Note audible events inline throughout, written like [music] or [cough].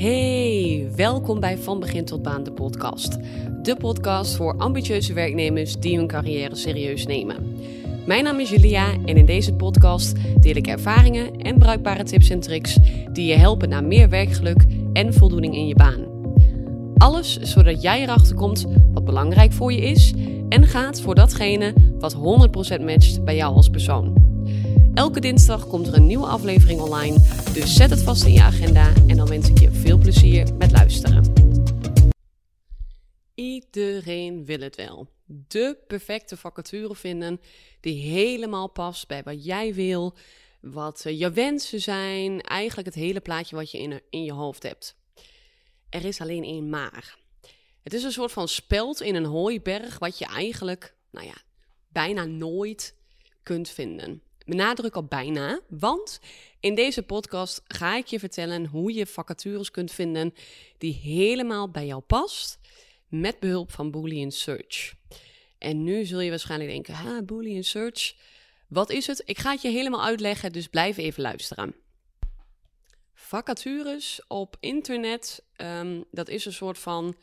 Hey, welkom bij Van Begin tot Baan, de podcast. De podcast voor ambitieuze werknemers die hun carrière serieus nemen. Mijn naam is Julia en in deze podcast deel ik ervaringen en bruikbare tips en tricks die je helpen naar meer werkgeluk en voldoening in je baan. Alles zodat jij erachter komt wat belangrijk voor je is en gaat voor datgene wat 100% matcht bij jou als persoon. Elke dinsdag komt er een nieuwe aflevering online, dus zet het vast in je agenda en dan wens ik je veel plezier met luisteren. Iedereen wil het wel. De perfecte vacature vinden die helemaal past bij wat jij wil, wat eh, je wensen zijn, eigenlijk het hele plaatje wat je in, in je hoofd hebt. Er is alleen één maar. Het is een soort van speld in een hooiberg wat je eigenlijk, nou ja, bijna nooit kunt vinden nadruk op bijna, want in deze podcast ga ik je vertellen hoe je vacatures kunt vinden die helemaal bij jou past met behulp van Boolean Search. En nu zul je waarschijnlijk denken, ha, Boolean Search, wat is het? Ik ga het je helemaal uitleggen, dus blijf even luisteren. Vacatures op internet, um, dat is een soort van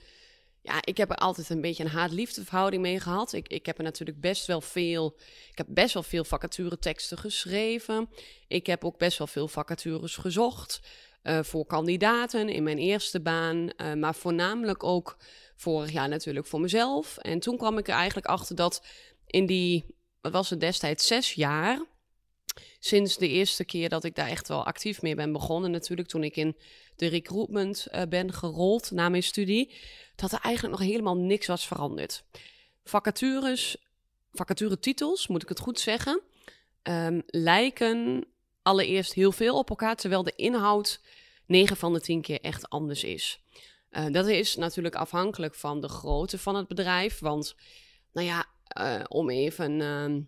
ja, ik heb er altijd een beetje een haat-liefde verhouding mee gehad. Ik, ik heb er natuurlijk best wel veel. Ik heb best wel veel vacatureteksten geschreven. Ik heb ook best wel veel vacatures gezocht. Uh, voor kandidaten in mijn eerste baan. Uh, maar voornamelijk ook vorig jaar natuurlijk voor mezelf. En toen kwam ik er eigenlijk achter dat in die, wat was het destijds, zes jaar. Sinds de eerste keer dat ik daar echt wel actief mee ben begonnen, natuurlijk toen ik in de recruitment uh, ben gerold na mijn studie dat er eigenlijk nog helemaal niks was veranderd. Vacatures, vacaturetitels, moet ik het goed zeggen, um, lijken allereerst heel veel op elkaar, terwijl de inhoud 9 van de 10 keer echt anders is. Uh, dat is natuurlijk afhankelijk van de grootte van het bedrijf. Want, nou ja, uh, om even uh,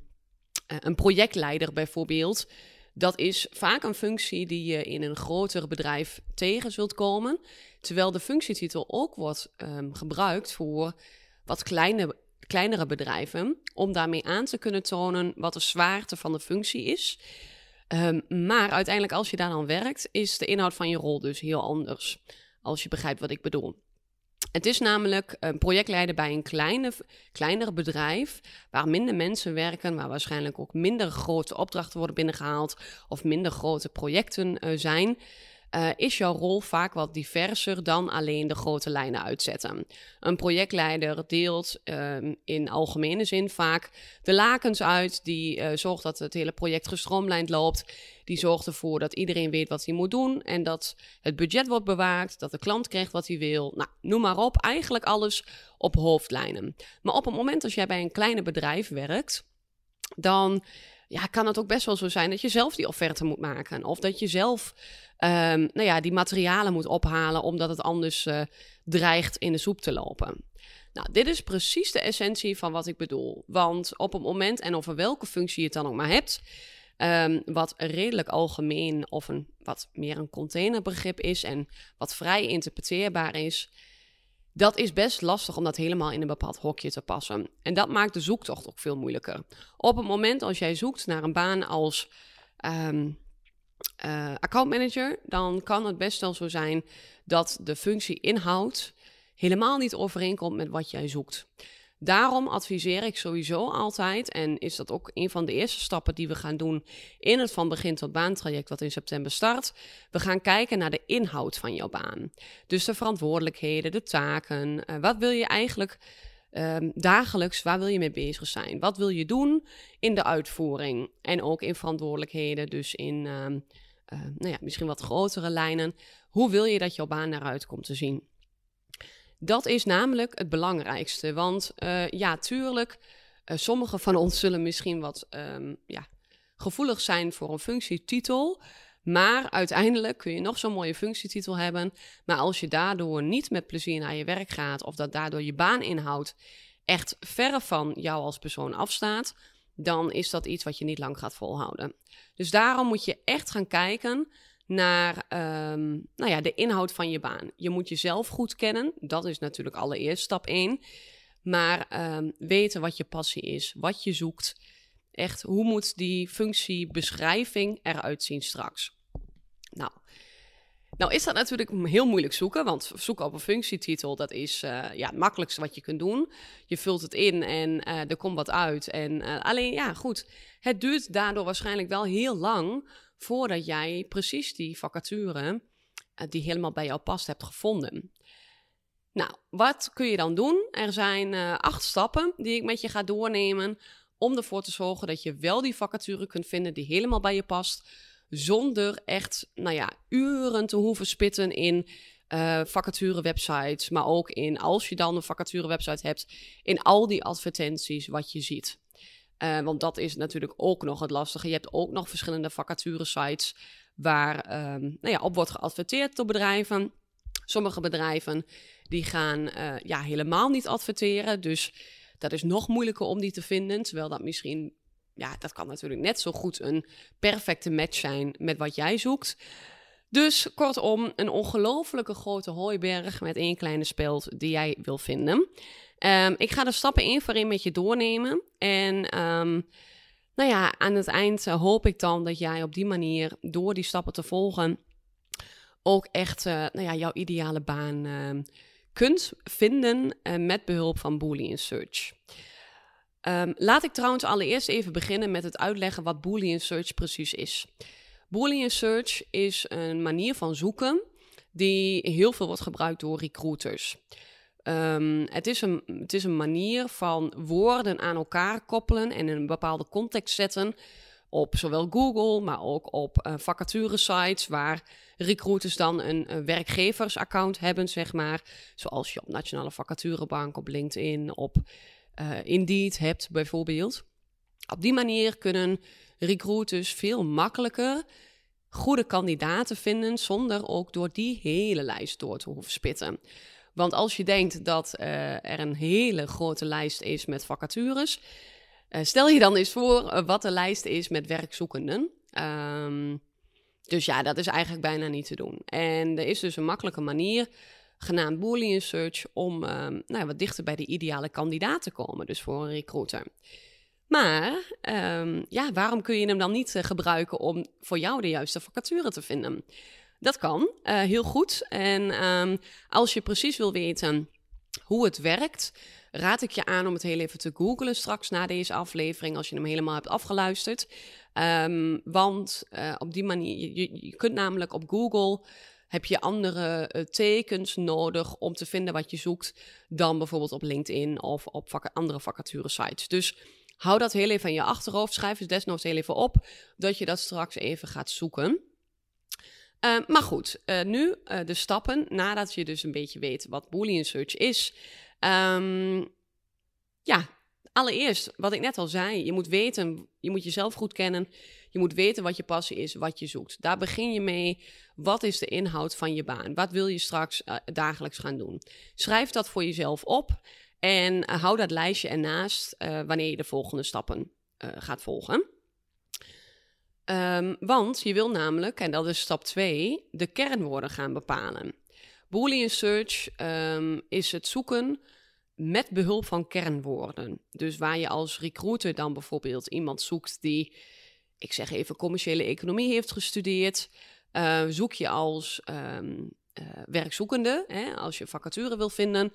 een projectleider bijvoorbeeld. Dat is vaak een functie die je in een groter bedrijf tegen zult komen. Terwijl de functietitel ook wordt um, gebruikt voor wat kleine, kleinere bedrijven. Om daarmee aan te kunnen tonen wat de zwaarte van de functie is. Um, maar uiteindelijk, als je daar dan werkt, is de inhoud van je rol dus heel anders. Als je begrijpt wat ik bedoel. Het is namelijk een projectleider bij een kleine, kleiner bedrijf waar minder mensen werken, waar waarschijnlijk ook minder grote opdrachten worden binnengehaald of minder grote projecten uh, zijn uh, is jouw rol vaak wat diverser dan alleen de grote lijnen uitzetten. Een projectleider deelt uh, in algemene zin vaak de lakens uit, die uh, zorgt dat het hele project gestroomlijnd loopt. Die zorgt ervoor dat iedereen weet wat hij moet doen en dat het budget wordt bewaakt, dat de klant krijgt wat hij wil. Nou, noem maar op, eigenlijk alles op hoofdlijnen. Maar op het moment als jij bij een kleine bedrijf werkt, dan ja, kan het ook best wel zo zijn dat je zelf die offerte moet maken. Of dat je zelf um, nou ja, die materialen moet ophalen, omdat het anders uh, dreigt in de soep te lopen. Nou, dit is precies de essentie van wat ik bedoel. Want op het moment, en over welke functie je het dan ook maar hebt, um, wat redelijk algemeen of een wat meer een containerbegrip is en wat vrij interpreteerbaar is, dat is best lastig om dat helemaal in een bepaald hokje te passen. En dat maakt de zoektocht ook veel moeilijker. Op het moment als jij zoekt naar een baan als um, uh, account manager, dan kan het best wel zo zijn dat de functie inhoud helemaal niet overeenkomt met wat jij zoekt. Daarom adviseer ik sowieso altijd, en is dat ook een van de eerste stappen die we gaan doen in het van begin tot baan traject wat in september start. We gaan kijken naar de inhoud van jouw baan. Dus de verantwoordelijkheden, de taken. Uh, wat wil je eigenlijk um, dagelijks, waar wil je mee bezig zijn? Wat wil je doen in de uitvoering? En ook in verantwoordelijkheden, dus in um, uh, nou ja, misschien wat grotere lijnen. Hoe wil je dat jouw baan eruit komt te zien? Dat is namelijk het belangrijkste. Want uh, ja, tuurlijk, uh, sommigen van ons zullen misschien wat um, ja, gevoelig zijn voor een functietitel. Maar uiteindelijk kun je nog zo'n mooie functietitel hebben. Maar als je daardoor niet met plezier naar je werk gaat, of dat daardoor je baaninhoud echt verre van jou als persoon afstaat, dan is dat iets wat je niet lang gaat volhouden. Dus daarom moet je echt gaan kijken naar um, nou ja, de inhoud van je baan. Je moet jezelf goed kennen. Dat is natuurlijk allereerst stap 1. Maar um, weten wat je passie is, wat je zoekt. Echt, hoe moet die functiebeschrijving eruit zien straks? Nou, Nou is dat natuurlijk heel moeilijk zoeken, want zoeken op een functietitel, dat is uh, ja, het makkelijkste wat je kunt doen. Je vult het in en uh, er komt wat uit. En uh, alleen, ja, goed, het duurt daardoor waarschijnlijk wel heel lang voordat jij precies die vacature die helemaal bij jou past hebt gevonden. Nou, wat kun je dan doen? Er zijn acht stappen die ik met je ga doornemen om ervoor te zorgen dat je wel die vacature kunt vinden die helemaal bij je past zonder echt, nou ja, uren te hoeven spitten in uh, vacature websites. Maar ook in, als je dan een vacature website hebt, in al die advertenties wat je ziet. Uh, want dat is natuurlijk ook nog het lastige. Je hebt ook nog verschillende vacature sites waar um, nou ja, op wordt geadverteerd door bedrijven. Sommige bedrijven die gaan uh, ja, helemaal niet adverteren. Dus dat is nog moeilijker om die te vinden. Terwijl dat misschien ja, dat kan natuurlijk net zo goed een perfecte match zijn met wat jij zoekt. Dus kortom, een ongelofelijke grote hooiberg met één kleine speld die jij wil vinden. Um, ik ga de stappen één voor één met je doornemen. En um, nou ja, aan het eind uh, hoop ik dan dat jij op die manier, door die stappen te volgen, ook echt uh, nou ja, jouw ideale baan uh, kunt vinden uh, met behulp van Boolean Search. Um, laat ik trouwens allereerst even beginnen met het uitleggen wat Boolean Search precies is. Boolean Search is een manier van zoeken die heel veel wordt gebruikt door recruiters. Um, het, is een, het is een manier van woorden aan elkaar koppelen en in een bepaalde context zetten op zowel Google, maar ook op uh, vacature-sites waar recruiters dan een, een werkgeversaccount hebben, zeg maar. Zoals je op Nationale Vacaturebank, op LinkedIn, op uh, Indeed hebt bijvoorbeeld. Op die manier kunnen recruiters veel makkelijker goede kandidaten vinden zonder ook door die hele lijst door te hoeven spitten. Want als je denkt dat uh, er een hele grote lijst is met vacatures, uh, stel je dan eens voor wat de lijst is met werkzoekenden. Um, dus ja, dat is eigenlijk bijna niet te doen. En er is dus een makkelijke manier genaamd Boolean Search om uh, nou, wat dichter bij de ideale kandidaat te komen, dus voor een recruiter. Maar um, ja, waarom kun je hem dan niet uh, gebruiken om voor jou de juiste vacature te vinden? Dat kan uh, heel goed. En um, als je precies wil weten hoe het werkt, raad ik je aan om het heel even te googlen straks na deze aflevering, als je hem helemaal hebt afgeluisterd. Um, want uh, op die manier, je kunt namelijk op Google heb je andere uh, tekens nodig om te vinden wat je zoekt dan bijvoorbeeld op LinkedIn of op andere vacature sites. Dus hou dat heel even in je achterhoofd. Schrijf dus desnoods heel even op dat je dat straks even gaat zoeken. Uh, maar goed, uh, nu uh, de stappen nadat je dus een beetje weet wat Boolean Search is. Um, ja, allereerst, wat ik net al zei, je moet weten, je moet jezelf goed kennen. Je moet weten wat je passie is, wat je zoekt. Daar begin je mee. Wat is de inhoud van je baan? Wat wil je straks uh, dagelijks gaan doen? Schrijf dat voor jezelf op en uh, hou dat lijstje ernaast uh, wanneer je de volgende stappen gaat volgen. Um, want je wil namelijk, en dat is stap 2, de kernwoorden gaan bepalen. Boolean search um, is het zoeken met behulp van kernwoorden. Dus waar je als recruiter dan bijvoorbeeld iemand zoekt die ik zeg even, commerciële economie heeft gestudeerd. Uh, zoek je als um, uh, werkzoekende, hè, als je vacature wil vinden,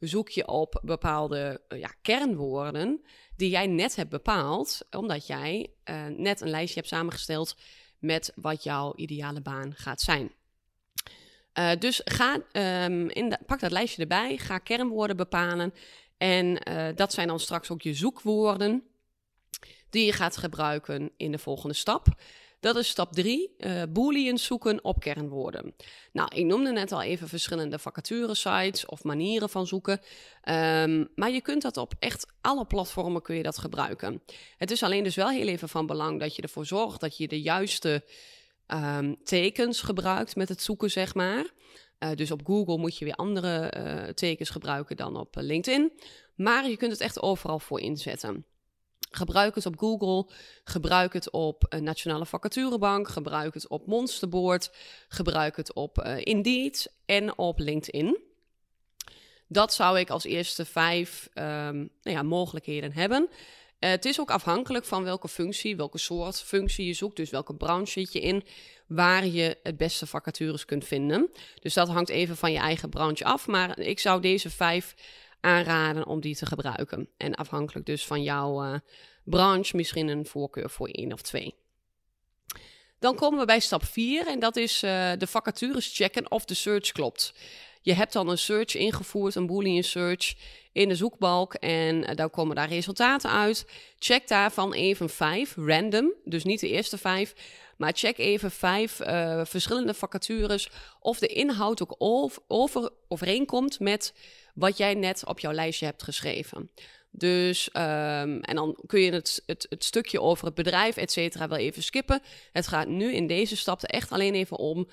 zoek je op bepaalde uh, ja, kernwoorden die jij net hebt bepaald, omdat jij net een lijstje hebt samengesteld met wat jouw ideale baan gaat zijn. dus ga, um, in de, pak dat lijstje erbij, ga kernwoorden bepalen en dat zijn dan straks ook je zoekwoorden die je gaat gebruiken in de volgende stap. Dat is stap 3, uh, eh, booleans zoeken op kernwoorden. Nou, ik noemde net al even verschillende vacature-sites of manieren van zoeken. Um, maar je kunt dat op echt alle platformen kun je dat gebruiken. Het is alleen dus wel heel even van belang dat je ervoor zorgt dat je de juiste um, tekens gebruikt met het zoeken, zeg maar. Uh, dus op Google moet je weer andere uh, tekens gebruiken dan op LinkedIn. Maar je kunt het echt overal voor inzetten. Gebruik het op Google, gebruik het op een Nationale Vacaturebank, gebruik het op Monsterboard, gebruik het op uh, Indeed en op LinkedIn. Dat zou ik als eerste vijf um, nou ja, mogelijkheden hebben. Uh, het is ook afhankelijk van welke functie, welke soort functie je zoekt, dus welke branche zit je in, waar je het beste vacatures kunt vinden. Dus dat hangt even van je eigen branche af. Maar ik zou deze vijf aanraden om die te gebruiken. En afhankelijk dus van jouw uh, branche, misschien een voorkeur voor één of twee. Dan komen we bij stap 4 en dat is uh, de vacatures checken of de search klopt. Je hebt dan een search ingevoerd, een boolean search in de zoekbalk en uh, dan komen daar resultaten uit. Check daarvan even vijf, random, dus niet de eerste vijf, maar check even vijf verschillende vacatures of de inhoud ook over overeenkomt met wat jij net op jouw lijstje hebt geschreven. Dus, um, en dan kun je het, het, het, stukje over het bedrijf, et cetera, wel even skippen. Het gaat nu in deze stap echt alleen even om.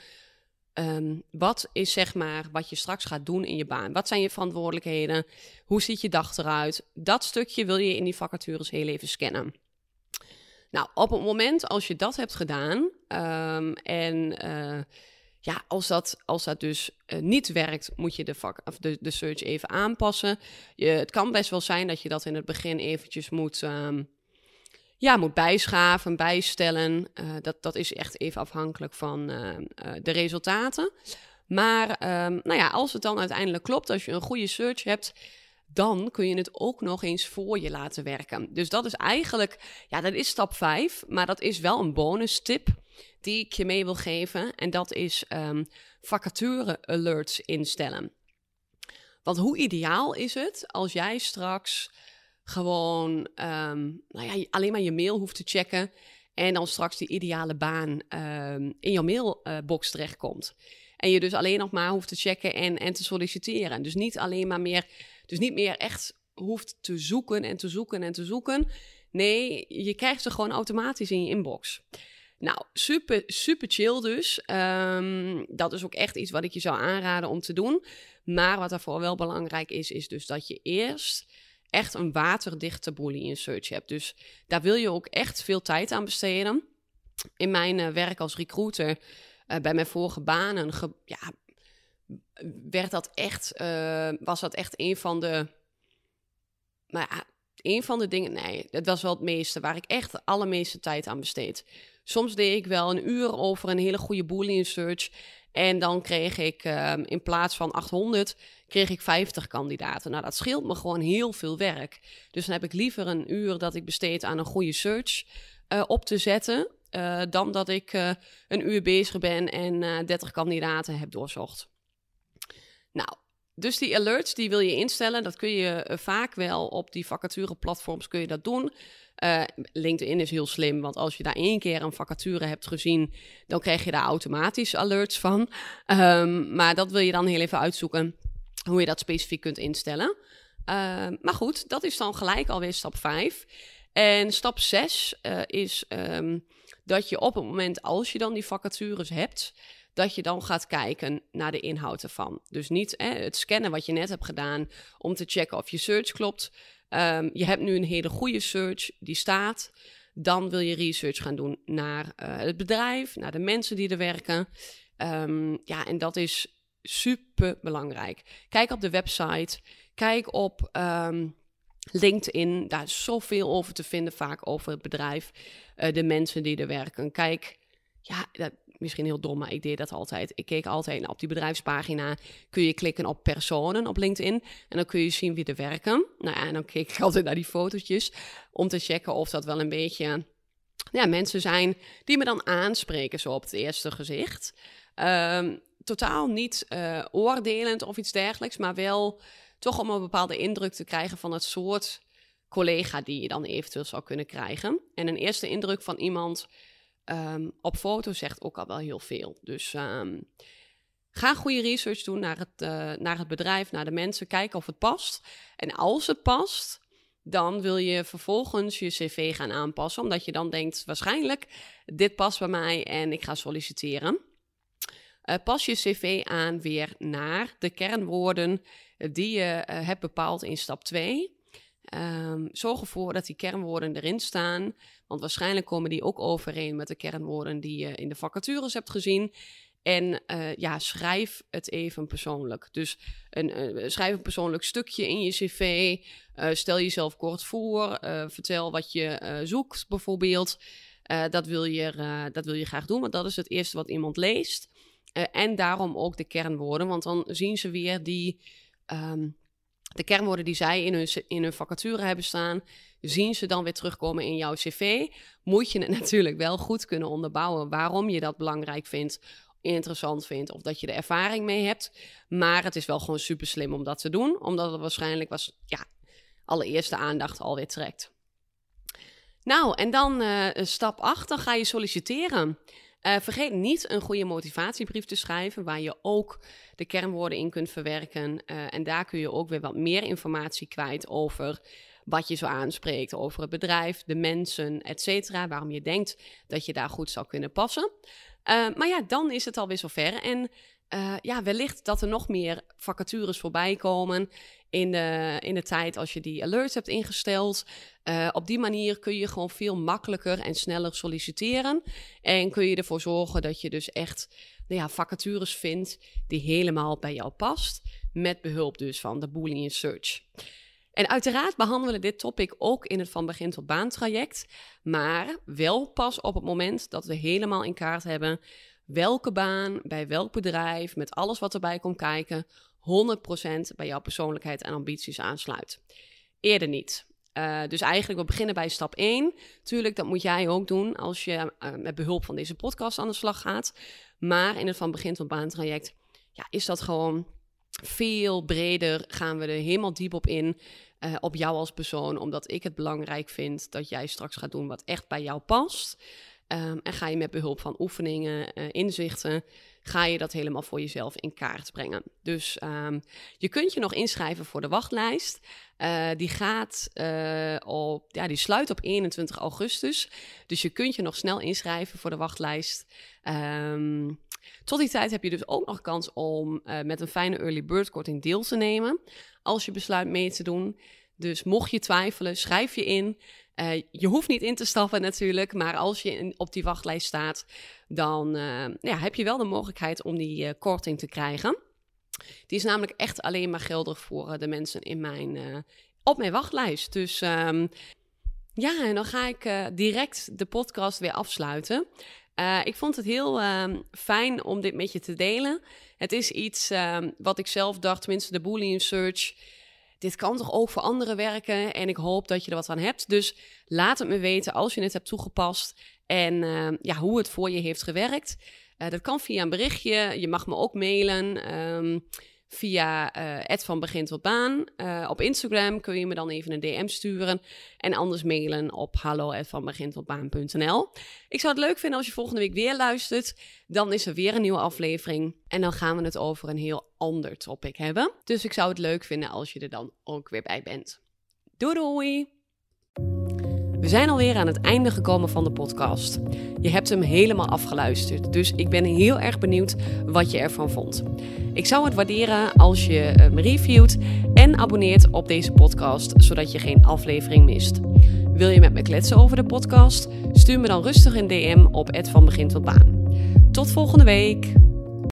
Um, wat is zeg maar wat je straks gaat doen in je baan? Wat zijn je verantwoordelijkheden? Hoe ziet je dag eruit? Dat stukje wil je in die vacatures heel even scannen. Nou, op het moment als je dat hebt gedaan um, en uh, ja, als dat, als dat dus uh, niet werkt, moet je de, vak, of de, de search even aanpassen. Je, het kan best wel zijn dat je dat in het begin eventjes moet, um, ja, moet bijschaven, bijstellen. Uh, dat, dat is echt even afhankelijk van uh, de resultaten. Maar um, nou ja, als het dan uiteindelijk klopt, als je een goede search hebt, dan kun je het ook nog eens voor je laten werken. Dus dat is eigenlijk, ja, dat is stap 5, maar dat is wel een bonus tip die ik je mee wil geven. En dat is um, vacature alerts instellen. Want hoe ideaal is het als jij straks gewoon um, nou ja, alleen maar je mail hoeft te checken en dan straks die ideale baan um, in jouw mailbox terechtkomt. En je dus alleen nog maar hoeft te checken en, en te solliciteren. Dus niet alleen maar meer, dus niet meer echt hoeft te zoeken en te zoeken en te zoeken. Nee, je krijgt ze gewoon automatisch in je inbox. Nou, super, super chill dus. Um, dat is ook echt iets wat ik je zou aanraden om te doen. Maar wat daarvoor wel belangrijk is, is dus dat je eerst echt een waterdichte boolean search hebt. Dus daar wil je ook echt veel tijd aan besteden. In mijn uh, werk als recruiter, uh, bij mijn vorige banen, ja, werd dat echt, uh, was dat echt een van de, nou ja, een van de dingen, nee, het was wel het meeste, waar ik echt de allermeeste tijd aan besteed. Soms deed ik wel een uur over een hele goede Boolean search. En dan kreeg ik um, in plaats van 800, kreeg ik 50 kandidaten. Nou, dat scheelt me gewoon heel veel werk. Dus dan heb ik liever een uur dat ik besteed aan een goede search uh, op te zetten. Uh, dan dat ik uh, een uur bezig ben en 30 kandidaten heb doorzocht. Nou, dus die alerts die wil je instellen. Dat kun je vaak wel op die vacatureplatforms kun je dat doen. Uh, LinkedIn is heel slim, want als je daar één keer een vacature hebt gezien, dan krijg je daar automatisch alerts van. Um, maar dat wil je dan heel even uitzoeken, hoe je dat specifiek kunt instellen. Uh, maar goed, dat is dan gelijk alweer stap 5. En stap 6 uh, eh, is um, dat je op het moment als je dan die vacatures hebt, dat je dan gaat kijken naar de inhoud ervan. Dus niet hè, het scannen wat je net hebt gedaan om te checken of je search klopt. Um, je hebt nu een hele goede search die staat. Dan wil je research gaan doen naar uh, het bedrijf, naar de mensen die er werken. Um, ja, en dat is super belangrijk. Kijk op de website, kijk op um, LinkedIn. Daar is zoveel over te vinden, vaak over het bedrijf, uh, de mensen die er werken. Kijk, ja, dat, misschien heel dom, maar ik deed dat altijd. Ik keek altijd op die bedrijfspagina. Kun je klikken op personen op LinkedIn. En dan kun je zien wie er werken. Nou ja, en dan keek [laughs] ik altijd naar die fotootjes. Om te checken of dat wel een beetje ja, mensen zijn die me dan aanspreken, zo op het eerste gezicht. Um, totaal niet uh, oordelend of iets dergelijks, maar wel toch om een bepaalde indruk te krijgen van het soort collega die je dan eventueel zou kunnen krijgen. En een eerste indruk van iemand um, op foto zegt ook al wel heel veel. Dus um, ga goede research doen naar het, uh, naar het bedrijf, naar de mensen. Kijken of het past. En als het past, dan wil je vervolgens je cv gaan aanpassen. Omdat je dan denkt, waarschijnlijk, dit past bij mij en ik ga solliciteren. Uh, pas je cv aan weer naar de kernwoorden die je uh, hebt bepaald in stap 2. Um, zorg ervoor dat die kernwoorden erin staan. Want waarschijnlijk komen die ook overeen met de kernwoorden die je in de vacatures hebt gezien. En uh, ja, schrijf het even persoonlijk. Dus een, uh, schrijf een persoonlijk stukje in je cv. Uh, stel jezelf kort voor. vertel wat je zoekt, bijvoorbeeld. Dat, wil je, dat wil je graag doen, want dat is het eerste wat iemand leest. En daarom ook de kernwoorden, want dan zien ze weer die, um, de kernwoorden die zij in hun, in hun vacature hebben staan, zien ze dan weer terugkomen in jouw cv. Moet je het [laughs] natuurlijk wel goed kunnen onderbouwen waarom je dat belangrijk vindt, interessant vindt of dat je er ervaring mee hebt. Maar het is wel gewoon super slim om dat te doen, omdat het waarschijnlijk was, ja, allereerste aandacht alweer trekt. Nou, en dan uh, stap 8, dan ga je solliciteren. Uh, vergeet niet een goede motivatiebrief te schrijven, waar je ook de kernwoorden in kunt verwerken. Uh, en daar kun je ook weer wat meer informatie kwijt over wat je zo aanspreekt, over het bedrijf, de mensen, et cetera. Waarom je denkt dat je daar goed zou kunnen passen. Uh, maar ja, dan is het alweer zover. En uh, ja, wellicht dat er nog meer vacatures voorbij komen in de, in de tijd als je die alerts hebt ingesteld. Uh, op die manier kun je gewoon veel makkelijker en sneller solliciteren. En kun je ervoor zorgen dat je dus echt nou ja, vacatures vindt die helemaal bij jou past. Met behulp dus van de Boolean Search. En uiteraard behandelen we dit topic ook in het van begin tot baan traject. Maar wel pas op het moment dat we helemaal in kaart hebben welke baan, bij welk bedrijf, met alles wat erbij komt kijken, 100% bij jouw persoonlijkheid en ambities aansluit. Eerder niet. Uh, dus eigenlijk, we beginnen bij stap 1. Tuurlijk, dat moet jij ook doen als je uh, met behulp van deze podcast aan de slag gaat. Maar in het van begin tot baan traject, ja, is dat gewoon veel breder. Gaan we er helemaal diep op in. Uh, op jou als persoon, omdat ik het belangrijk vind dat jij straks gaat doen wat echt bij jou past. Um, en ga je met behulp van oefeningen, uh, inzichten, ga je dat helemaal voor jezelf in kaart brengen. Dus um, je kunt je nog inschrijven voor de wachtlijst. Uh, die gaat uh, op, ja, die sluit op 21 augustus. Dus je kunt je nog snel inschrijven voor de wachtlijst. Um, tot die tijd heb je dus ook nog kans om met een fijne early bird korting deel te nemen. Als je besluit mee te doen. Dus mocht je twijfelen, schrijf je in. Uh, je hoeft niet in te stappen natuurlijk, maar als je op die wachtlijst staat, dan uh, ja, heb je wel de mogelijkheid om die uh, korting te krijgen. Die is namelijk echt alleen maar geldig voor de mensen in mijn, op mijn wachtlijst. Dus um, ja, en dan ga ik direct de podcast weer afsluiten. ik vond het heel ehm, fijn om dit met je te delen. Het is iets ehm, wat ik zelf dacht, tenminste de Boolean Search dit kan toch ook voor anderen werken en ik hoop dat je er wat aan hebt. Dus laat het me weten als je het hebt toegepast en uh, ja, hoe het voor je heeft gewerkt. Uh, dat kan via een berichtje. Je mag me ook mailen. Um, via uh, van begin tot baan. Uh, op Instagram kun je me dan even een DM sturen. En anders mailen op hallo baan.nl. Ik zou het leuk vinden als je volgende week weer luistert. Dan is er weer een nieuwe aflevering. En dan gaan we het over een heel ander topic hebben. Dus ik zou het leuk vinden als je er dan ook weer bij bent. Doei doei! We zijn alweer aan het einde gekomen van de podcast. Je hebt hem helemaal afgeluisterd, dus ik ben heel erg benieuwd wat je ervan vond. Ik zou het waarderen als je hem reviewt en abonneert op deze podcast, zodat je geen aflevering mist. Wil je met me kletsen over de podcast? Stuur me dan rustig een DM op begin tot baan. Tot volgende week!